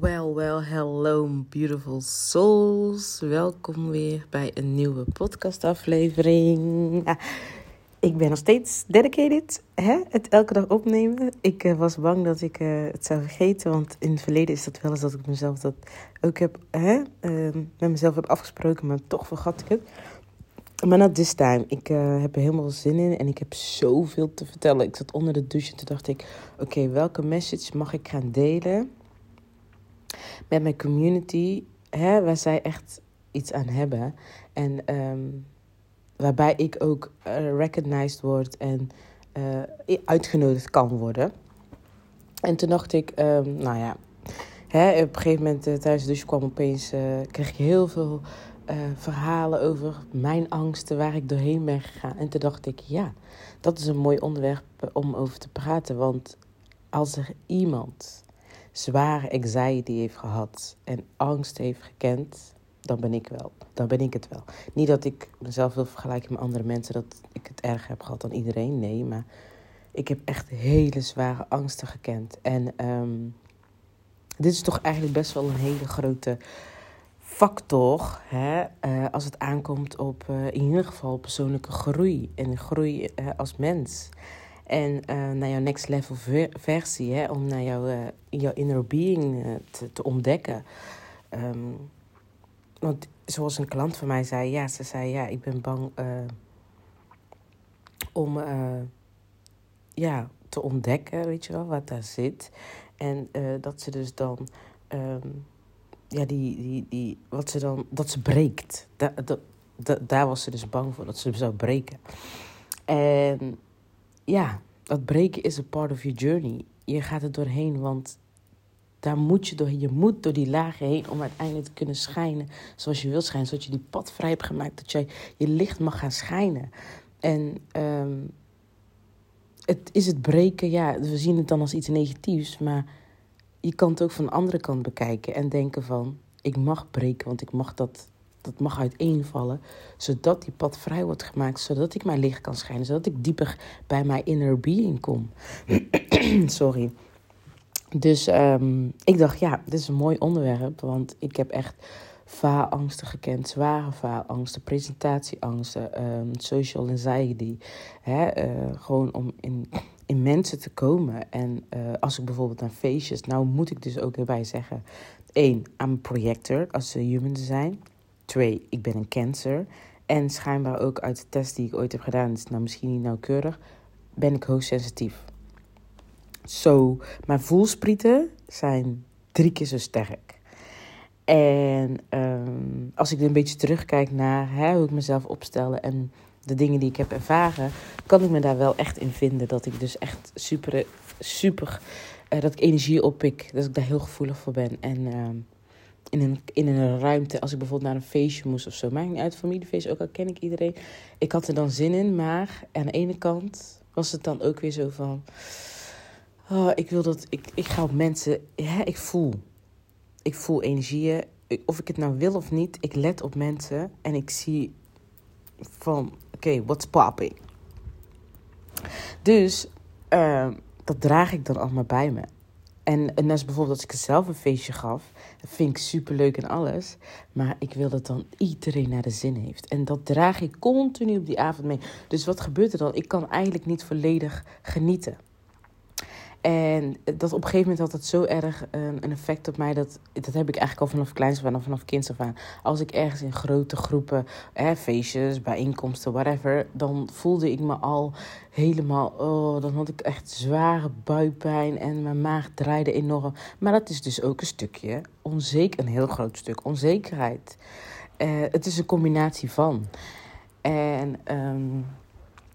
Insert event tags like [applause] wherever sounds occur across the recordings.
Well, well, hello beautiful souls. Welkom weer bij een nieuwe podcastaflevering. Ik ben nog steeds dedicated, hè? het elke dag opnemen. Ik uh, was bang dat ik uh, het zou vergeten, want in het verleden is dat wel eens dat ik mezelf dat ook heb, hè? Uh, met mezelf heb afgesproken, maar toch vergat ik het. Maar not this time. Ik uh, heb er helemaal zin in en ik heb zoveel te vertellen. Ik zat onder de douche en toen dacht ik, oké, welke message mag ik gaan delen? Met mijn community, hè, waar zij echt iets aan hebben. En um, waarbij ik ook uh, recognized word en uh, uitgenodigd kan worden. En toen dacht ik, um, nou ja, hè, op een gegeven moment uh, tijdens de douche kwam opeens, kreeg ik heel veel verhalen over mijn angsten, waar ik doorheen ben gegaan. En toen dacht ik, ja, dat is een mooi onderwerp om over te praten. Want als er iemand zware anxiety heeft gehad en angst heeft gekend, dan ben ik wel. Dan ben ik het wel. Niet dat ik mezelf wil vergelijken met andere mensen, dat ik het erg heb gehad dan iedereen. Nee, maar ik heb echt hele zware angsten gekend. En um, dit is toch eigenlijk best wel een hele grote factor hè, uh, als het aankomt op uh, in ieder geval persoonlijke groei en groei uh, als mens. En uh, naar jouw next level versie, hè, om naar jouw, uh, jouw inner being uh, te, te, ontdekken. Um, want zoals een klant van mij zei, ja, ze zei, ja, ik ben bang om ja, te ontdekken, weet je wel, wat daar zit. En dat ze dus dan, um, ja, die, die, die, wat ze dan, dat ze breekt. Da, da, da, daar was ze dus bang voor, dat ze zou breken. En ja, dat breken is een part of your journey. Je gaat er doorheen, want daar moet je doorheen. Je moet door die lagen heen om uiteindelijk te kunnen schijnen zoals je wilt schijnen. Zodat je die pad vrij hebt gemaakt, dat jij je licht mag gaan schijnen. En um, het is het breken, ja, we zien het dan als iets negatiefs, maar je kan het ook van de andere kant bekijken en denken van, ik mag breken, want ik mag dat dat mag uiteenvallen, zodat die pad vrij wordt gemaakt, zodat ik mijn licht kan schijnen, zodat ik dieper bij mijn inner being kom. [clears throat] Sorry. Dus um, ik dacht, ja, dit is een mooi onderwerp, want ik heb echt faalangsten gekend, zware faalangsten, presentatieangsten, um, social anxiety. Hè, uh, gewoon om in, in mensen te komen. En uh, als ik bijvoorbeeld naar feestjes, nou moet ik dus ook erbij zeggen, één, I'm a projector als human design. Twee, ik ben een cancer. En schijnbaar ook uit de test die ik ooit heb gedaan, is nou misschien niet nauwkeurig, ben ik hoogsensitief. Zo, mijn voelsprieten zijn drie keer zo sterk. En um, als ik een beetje terugkijk naar hè, hoe ik mezelf opstel en de dingen die ik heb ervaren, kan ik me daar wel echt in vinden. Dat ik dus echt super, super, uh, dat ik energie oppik, dat ik daar heel gevoelig voor ben. En um, in een, in een ruimte. Als ik bijvoorbeeld naar een feestje moest of zo. Maakt niet uit, familiefeest, ook al ken ik iedereen. Ik had er dan zin in, maar aan de ene kant was het dan ook weer zo van... Oh, ik wil dat... Ik, ik ga op mensen... Hè, ik voel. Ik voel energieën. Of ik het nou wil of niet, ik let op mensen. En ik zie van... Oké, what's popping? Dus... Uh, dat draag ik dan allemaal bij me. En, en is bijvoorbeeld als ik zelf een feestje gaf. Vind ik superleuk en alles. Maar ik wil dat dan iedereen naar de zin heeft. En dat draag ik continu op die avond mee. Dus wat gebeurt er dan? Ik kan eigenlijk niet volledig genieten. En dat op een gegeven moment had dat zo erg een, een, effect op mij. Dat, dat heb ik eigenlijk al vanaf kleins af vanaf kinds af aan. Als ik ergens in grote groepen, hè, feestjes, bijeenkomsten, whatever. Dan voelde ik me al helemaal, oh, dan had ik echt zware buikpijn. En mijn maag draaide enorm. Maar dat is dus ook een stukje onzeker, een heel groot stuk onzekerheid. Uh, het is een combinatie van. En... Um,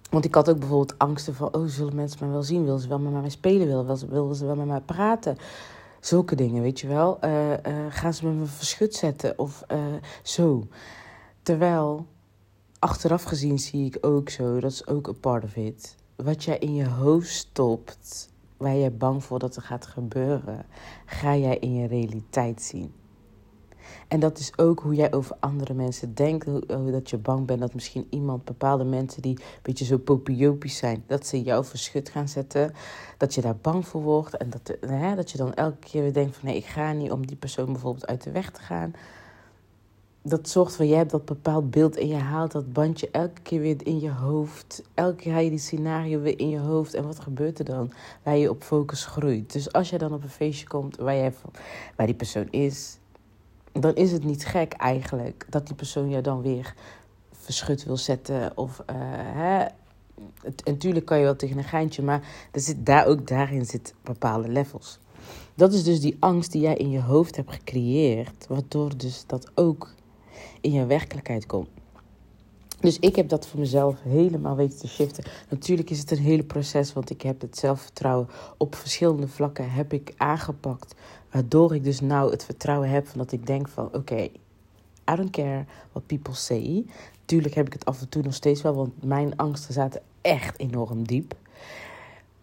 want ik had ook bijvoorbeeld angsten van, oh, zullen mensen mij wel zien? Willen ze wel met mij spelen? Willen ze, ze wel met mij praten? Zulke dingen, weet je wel. Uh, uh, gaan ze me verschut zetten of uh, zo. Terwijl, achteraf gezien zie ik ook zo, dat is ook een part of it. Wat jij in je hoofd stopt, waar je bang voor dat er gaat gebeuren, ga jij in je realiteit zien. En dat is ook hoe jij over andere mensen denkt. Hoe, dat je bang bent dat misschien iemand, bepaalde mensen die een beetje zo popiopisch zijn, dat ze jou verschut gaan zetten. Dat je daar bang voor wordt. En dat, hè, dat je dan elke keer weer denkt van nee, ik ga niet om die persoon bijvoorbeeld uit de weg te gaan. Dat zorgt voor, jij hebt dat bepaald beeld en je haalt dat bandje elke keer weer in je hoofd. Elke keer haal je die scenario weer in je hoofd. En wat gebeurt er dan? Waar je op focus groeit. Dus als je dan op een feestje komt waar, jij, waar die persoon is, dan is het niet gek eigenlijk dat die persoon jou dan weer verschut wil zetten. Of, uh, hè, en natuurlijk kan je wel tegen een geintje, maar er zit daar ook daarin zit bepaalde levels. Dat is dus die angst die jij in je hoofd hebt gecreëerd, waardoor dus dat ook in je werkelijkheid komt. Dus ik heb dat voor mezelf helemaal weten te shiften. Natuurlijk is het een hele proces, want ik heb het zelfvertrouwen op verschillende vlakken heb ik aangepakt. Waardoor ik dus nou het vertrouwen heb van dat ik denk van oké, I don't care what people say. Tuurlijk heb ik het af en toe nog steeds wel, want mijn angsten zaten echt enorm diep.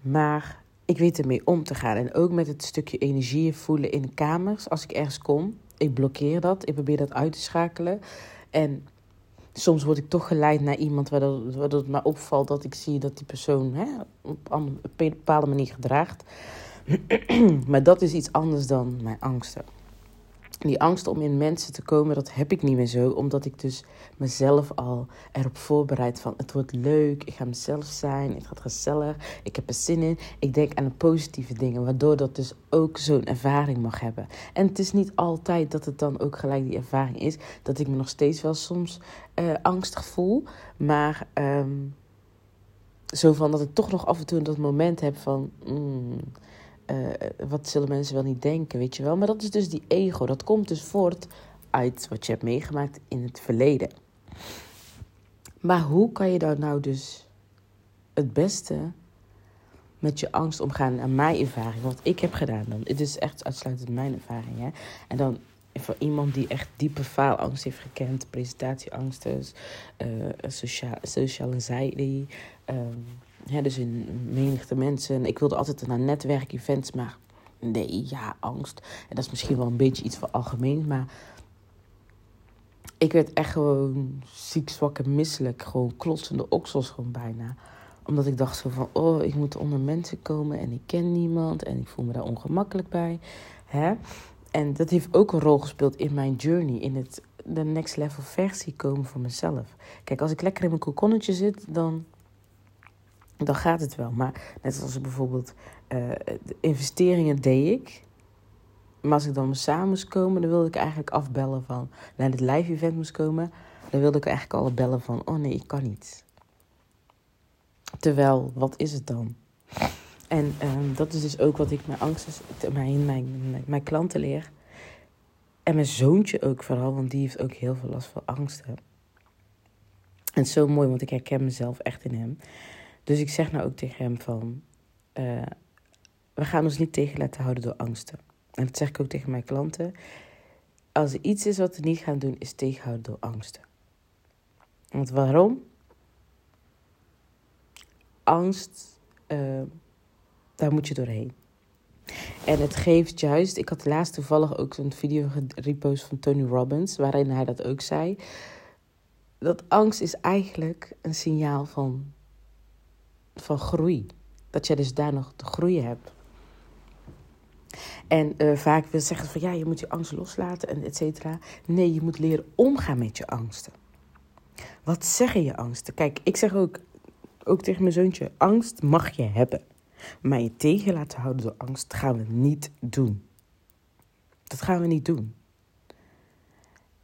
Maar ik weet ermee om te gaan. En ook met het stukje energie voelen in kamers. Als ik ergens kom, ik blokkeer dat. Ik probeer dat uit te schakelen. En soms word ik toch geleid naar iemand waardoor het me opvalt dat ik zie dat die persoon hè, op een bepaalde manier gedraagt. [clears throat] maar dat is iets anders dan mijn angsten. Die angst om in mensen te komen, dat heb ik niet meer zo. Omdat ik dus mezelf al erop voorbereid van... het wordt leuk, ik ga mezelf zijn, het gaat gezellig, ik heb er zin in. Ik denk aan de positieve dingen, waardoor dat dus ook zo'n ervaring mag hebben. En het is niet altijd dat het dan ook gelijk die ervaring is. Dat ik me nog steeds wel soms uh, angstig voel. Maar um, zo van dat ik toch nog af en toe dat moment heb van... Mm, uh, wat zullen mensen wel niet denken, weet je wel. Maar dat is dus die ego. Dat komt dus voort uit wat je hebt meegemaakt in het verleden. Maar hoe kan je daar nou dus het beste met je angst omgaan? Aan mijn ervaring, wat ik heb gedaan dan. Het is echt uitsluitend mijn ervaring. Hè? En dan voor iemand die echt diepe faalangst heeft gekend, presentatieangsten, uh, social, social anxiety, dus in menigte mensen. Ik wilde altijd naar netwerkevents, maar nee, ja, angst. En dat is misschien wel een beetje iets voor algemeen, maar ik werd echt gewoon ziek, zwak en misselijk. Gewoon klotsende oksels gewoon bijna. Omdat ik dacht zo van, oh, ik moet onder mensen komen en ik ken niemand en ik voel me daar ongemakkelijk bij. Hè? En dat heeft ook een rol gespeeld in mijn journey, in het de next level versie komen voor mezelf. Kijk, als ik lekker in mijn kokonnetje zit, dan dan gaat het wel. Maar net als bijvoorbeeld uh, investeringen deed ik. Maar als ik dan samen moest komen, dan wilde ik eigenlijk afbellen van... Naar het live event moest komen, dan wilde ik eigenlijk al bellen van... Oh nee, ik kan niet. Terwijl, wat is het dan? En um, dat is dus ook wat ik mijn angsten, mijn, mijn, mijn, mijn klanten leer. En mijn zoontje ook vooral, want die heeft ook heel veel last van angsten. En zo mooi, want ik herken mezelf echt in hem. Dus ik zeg nou ook tegen hem van... Uh, we gaan ons niet tegen laten houden door angsten. En dat zeg ik ook tegen mijn klanten. Als er iets is wat we niet gaan doen, is tegenhouden door angsten. Want waarom? Angst, uh, daar moet je doorheen. En het geeft juist, ik had laatst toevallig ook een video gerepost van Tony Robbins, waarin hij dat ook zei. Dat angst is eigenlijk een signaal van van groei. Dat jij dus daar nog te groeien hebt. En uh, vaak wil zeggen van ja, je moet je angst loslaten en et cetera. Nee, je moet leren omgaan met je angsten. Wat zeggen je angsten? Kijk, ik zeg ook, ook tegen mijn zoontje: angst mag je hebben. Maar je tegen laten houden door angst gaan we niet doen. Dat gaan we niet doen.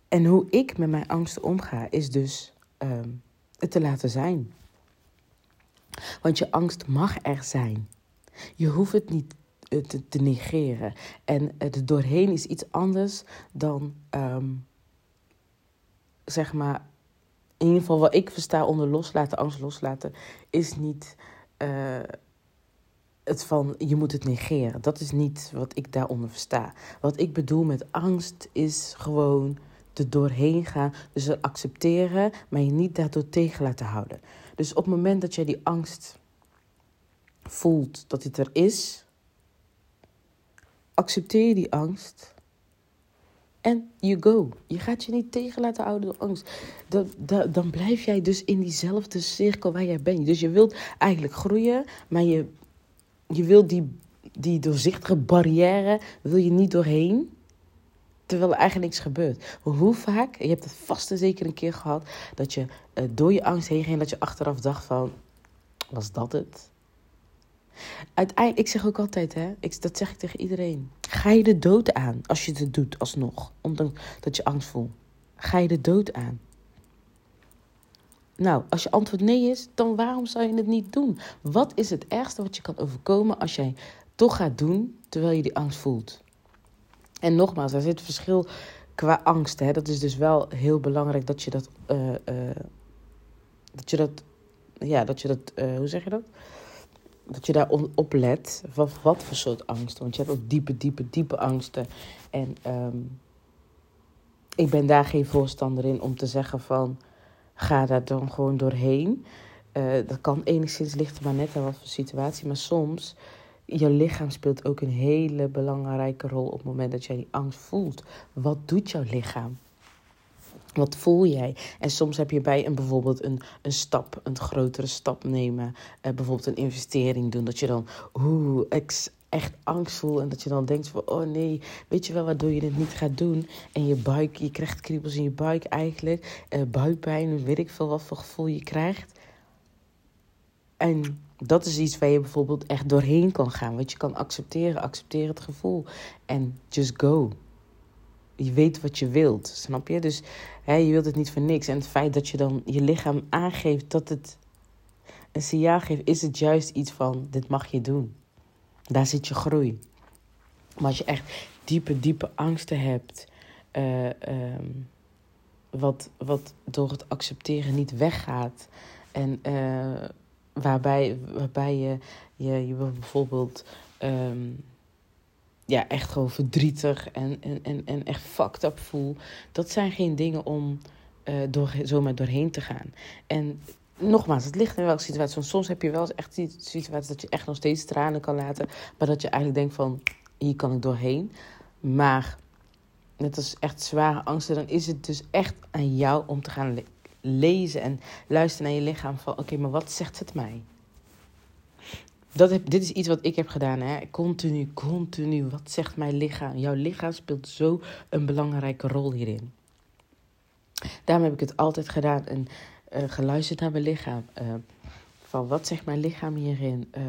En hoe ik met mijn angsten omga, is dus uh, het te laten zijn. Want je angst mag er zijn. Je hoeft het niet eh, te, negeren. En het doorheen is iets anders dan, um, zeg maar, in ieder geval wat ik versta onder loslaten, angst loslaten, is niet uh, het van je moet het negeren. Dat is niet wat ik daaronder versta. Wat ik bedoel met angst is gewoon er doorheen gaan. Dus accepteren, maar je niet daardoor tegen laten houden. Dus op het moment dat jij die angst voelt dat dit er is, accepteer je die angst En you go. Je gaat je niet tegen laten houden door angst. Dan, dan, dan blijf jij dus in diezelfde cirkel waar jij bent. Dus je wilt eigenlijk groeien, maar je, je wilt die, die doorzichtige barrière wil je niet doorheen. Terwijl er eigenlijk niks gebeurt. Hoe vaak, je hebt het vast en zeker een keer gehad, dat je uh, door je angst heen ging, dat je achteraf dacht van, was dat het? Uiteindelijk, ik zeg ook altijd, hè, ik, dat zeg ik tegen iedereen. Ga je de dood aan als je het doet alsnog, omdat dat je angst voelt? Ga je de dood aan? Nou, als je antwoord nee is, dan waarom zou je het niet doen? Wat is het ergste wat je kan overkomen als jij toch gaat doen terwijl je die angst voelt? En nogmaals, er zit verschil qua angst. Hè? Dat is dus wel heel belangrijk dat je dat. Uh, uh, dat je dat. Ja, dat je dat. Uh, hoe zeg je dat? Dat je daar op let. Wat, wat voor soort angst. Want je hebt ook diepe, diepe, diepe angsten. En um, ik ben daar geen voorstander in om te zeggen van. Ga daar dan gewoon doorheen. dat kan enigszins lichten, maar net aan wat voor situatie. Maar soms je lichaam speelt ook een hele belangrijke rol op het moment dat jij die angst voelt. Wat doet jouw lichaam? Wat voel jij? En soms heb je bij een bijvoorbeeld een, een stap, een grotere stap nemen, eh, bijvoorbeeld een investering doen, dat je dan oeh, echt angst voelt en dat je dan denkt van oh nee, weet je wel waardoor je dit niet gaat doen en je buik, je krijgt kriebels in je buik eigenlijk, eh, buikpijn, weet ik veel wat voor gevoel je krijgt. En dat is iets waar je bijvoorbeeld echt doorheen kan gaan. Wat je kan accepteren, accepteer het gevoel. En just go. Je weet wat je wilt, snap je? Dus hè, je wilt het niet voor niks. En het feit dat je dan je lichaam aangeeft dat het een signaal geeft, is het juist iets van: dit mag je doen. Daar zit je groei. Maar als je echt diepe, diepe angsten hebt, uh, um, wat, wat door het accepteren niet weggaat. En uh, waarbij, waarbij je, je, je bijvoorbeeld um, ja, echt gewoon verdrietig en, en, en, en echt fucked up voelt. Dat zijn geen dingen om uh, door, zomaar doorheen te gaan. En nogmaals, het ligt in welke situatie. Want soms heb je wel echt die situatie dat je echt nog steeds tranen kan laten. Maar dat je eigenlijk denkt van, hier kan ik doorheen. Maar net als echt zware angsten, dan is het dus echt aan jou om te gaan lezen en luisteren naar je lichaam van oké, maar wat zegt het mij? Dat heb, dit is iets wat ik heb gedaan. Hè? Continu, continu. Wat zegt mijn lichaam? Jouw lichaam speelt zo een belangrijke rol hierin. Daarom heb ik het altijd gedaan en uh, geluisterd naar mijn lichaam. Uh, van wat zegt mijn lichaam hierin? Uh,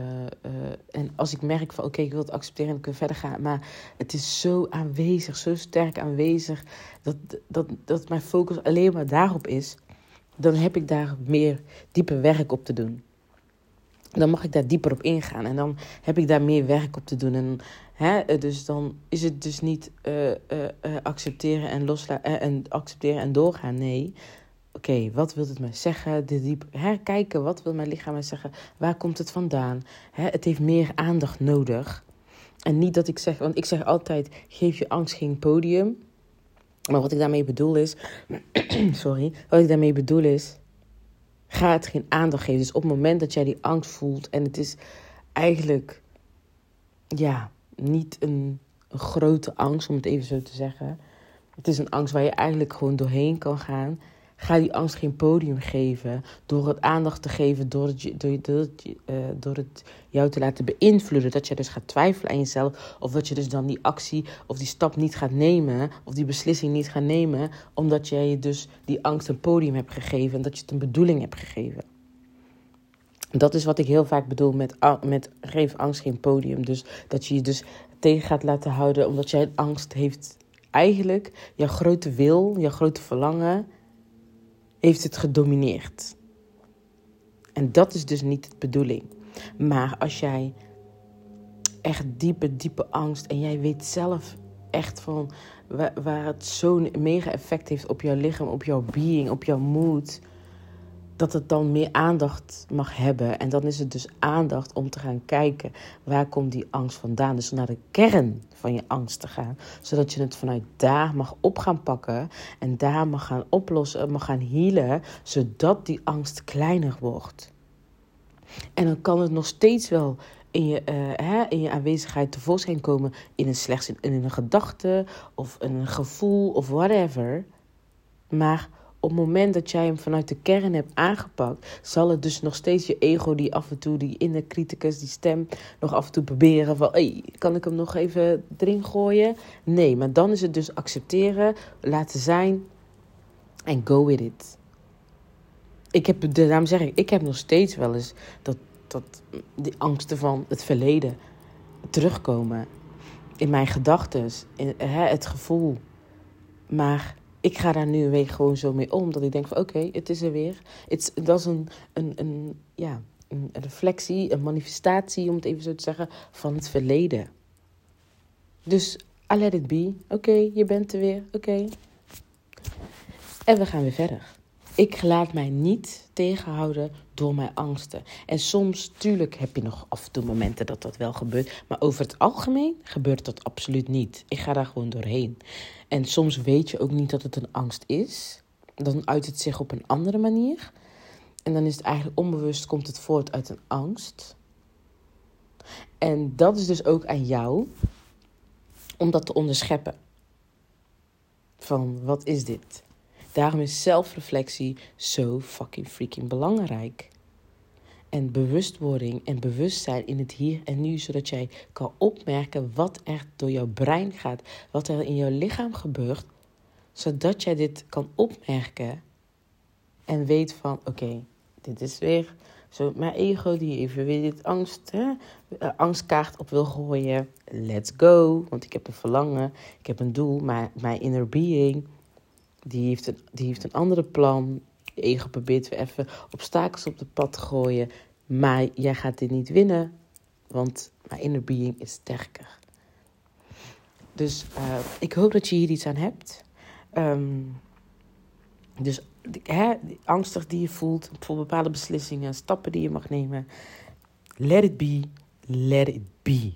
en als ik merk van oké, ik wil het accepteren en ik verder gaan. Maar het is zo aanwezig, zo sterk aanwezig. Dat, dat, dat mijn focus alleen maar daarop is dan heb ik daar meer diepe werk op te doen. Dan mag ik daar dieper op ingaan en dan heb ik daar meer werk op te doen. En, hè, dus dan is het dus niet uh, uh, accepteren, en loslaten, en accepteren en doorgaan. Nee, oké, wat wil het mij zeggen? De diep, herkijken, wat wil mijn lichaam mij zeggen? Waar komt het vandaan? Hè, het heeft meer aandacht nodig. En niet dat ik zeg, want ik zeg altijd: geef je angst geen podium. Maar wat ik daarmee bedoel is, [clears throat] sorry, wat ik daarmee bedoel is, ga het geen aandacht geven. Dus op het moment dat jij die angst voelt en het is eigenlijk, ja, niet een, een grote angst, om het even zo te zeggen. Het is een angst waar je eigenlijk gewoon doorheen kan gaan. Ga die angst geen podium geven door het aandacht te geven, door het, door, door, uh, door het jou te laten beïnvloeden. Dat je dus gaat twijfelen aan jezelf, of dat je dus dan die actie of die stap niet gaat nemen, of die beslissing niet gaat nemen, omdat jij dus die angst een podium hebt gegeven en dat je het een bedoeling hebt gegeven. Dat is wat ik heel vaak bedoel met, met geef angst geen podium. Dus dat je je dus tegen gaat laten houden omdat jij angst heeft. Eigenlijk, jouw grote wil, jouw grote verlangen heeft het gedomineerd. En dat is dus niet de bedoeling. Maar als jij echt diepe, diepe angst en jij weet zelf echt van waar, waar het zo'n mega effect heeft op jouw lichaam, op jouw being, op jouw moed dat het dan meer aandacht mag hebben. En dan is het dus aandacht om te gaan kijken waar komt die angst vandaan. Dus naar de kern van je angst te gaan. Zodat je het vanuit daar mag op gaan pakken. En daar mag gaan oplossen, mag gaan healen. Zodat die angst kleiner wordt. En dan kan het nog steeds wel in je, eh, hè, in je aanwezigheid tevoorschijn komen in een slechts in, een gedachte of een gevoel of whatever. Maar op het moment dat jij hem vanuit de kern hebt aangepakt, zal het dus nog steeds je ego die af en toe, die inner criticus, die stem, nog af en toe proberen van, hey, kan ik hem nog even erin gooien? Nee, maar dan is het dus accepteren, laten zijn en go with it. Ik heb, daarom zeg ik, ik heb nog steeds wel eens dat, dat die angsten van het verleden terugkomen in mijn gedachten, het gevoel. Maar ik ga daar nu een week gewoon zo mee om. Dat ik denk van oké, het is er weer. Dat is een, een, een, ja, een reflectie, een manifestatie, om het even zo te zeggen, van het verleden. Dus I let it be. Oké, je bent er weer. Oké. En we gaan weer verder. Ik laat mij niet tegenhouden door mijn angsten. En soms, tuurlijk, heb je nog af en toe momenten dat dat wel gebeurt. Maar over het algemeen gebeurt dat absoluut niet. Ik ga daar gewoon doorheen. En soms weet je ook niet dat het een angst is. Dan uit het zich op een andere manier. En dan is het eigenlijk onbewust, komt het voort uit een angst. En dat is dus ook aan jou om dat te onderscheppen. Van wat is dit? Daarom is zelfreflectie zo fucking freaking belangrijk. En bewustwording en bewustzijn in het hier en nu, zodat jij kan opmerken wat er door jouw brein gaat, wat er in jouw lichaam gebeurt, zodat jij dit kan opmerken en weet van oké, dit is weer zo mijn ego die even weer dit angst, hè, eh, angstkaart op wil gooien. Let's go, want ik heb een verlangen, ik heb een doel, maar mijn inner being die heeft een, die heeft een andere plan. Je ego probeert weer even obstakels op de pad te gooien. Maar jij gaat dit niet winnen, want mijn inner being is sterker. Dus uh, ik hoop dat je hier iets aan hebt. Um, dus hè, angstig die je voelt voor bepaalde beslissingen, stappen die je mag nemen. Let it be, let it be.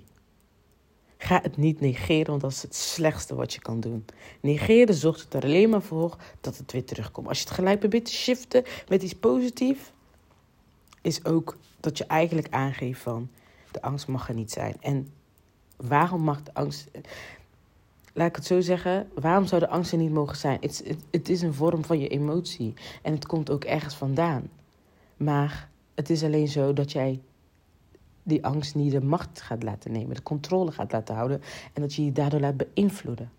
Ga het niet negeren, want dat is het slechtste wat je kan doen. Negeren zorgt er alleen maar voor dat het weer terugkomt. Als je het gelijk probeert te shiften met iets positiefs, is ook dat je eigenlijk aangeeft van de angst mag er niet zijn. En waarom mag de angst. Laat ik het zo zeggen, waarom zou de angst er niet mogen zijn? Het, het is een vorm van je emotie en het komt ook ergens vandaan. Maar het is alleen zo dat jij die angst niet de macht gaat laten nemen, de controle gaat laten houden en dat je je daardoor laat beïnvloeden.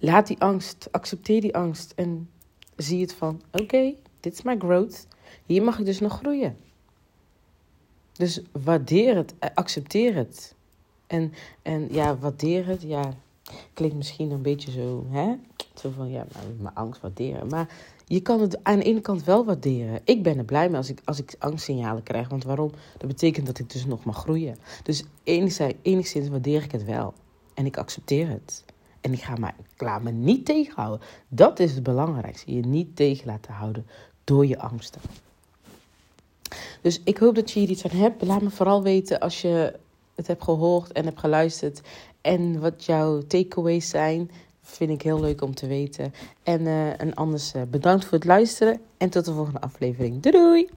Laat die angst, accepteer die angst en zie het van: oké, dit is mijn growth. Hier mag ik dus nog groeien. Dus waardeer het, eh, accepteer het. En, en ja, waardeer het, ja, klinkt misschien een beetje zo, hè? Zo van, ja, nou, mijn angst waarderen. Maar je kan het aan de ene kant wel waarderen. Ik ben er blij mee als ik, als ik angstsignalen krijg. Want waarom? Dat betekent dat ik dus nog mag groeien. Dus enigszins, enigszins waardeer ik het wel. En ik accepteer het. En ik, ga maar, ik laat me niet tegenhouden. Dat is het belangrijkste. Je niet tegen laten houden door je angsten. Dus ik hoop dat je hier iets aan hebt. Laat me vooral weten als je het hebt gehoord en hebt geluisterd. En wat jouw takeaways zijn. Vind ik heel leuk om te weten. En, uh, en anders uh, bedankt voor het luisteren. En tot de volgende aflevering. Doei doei!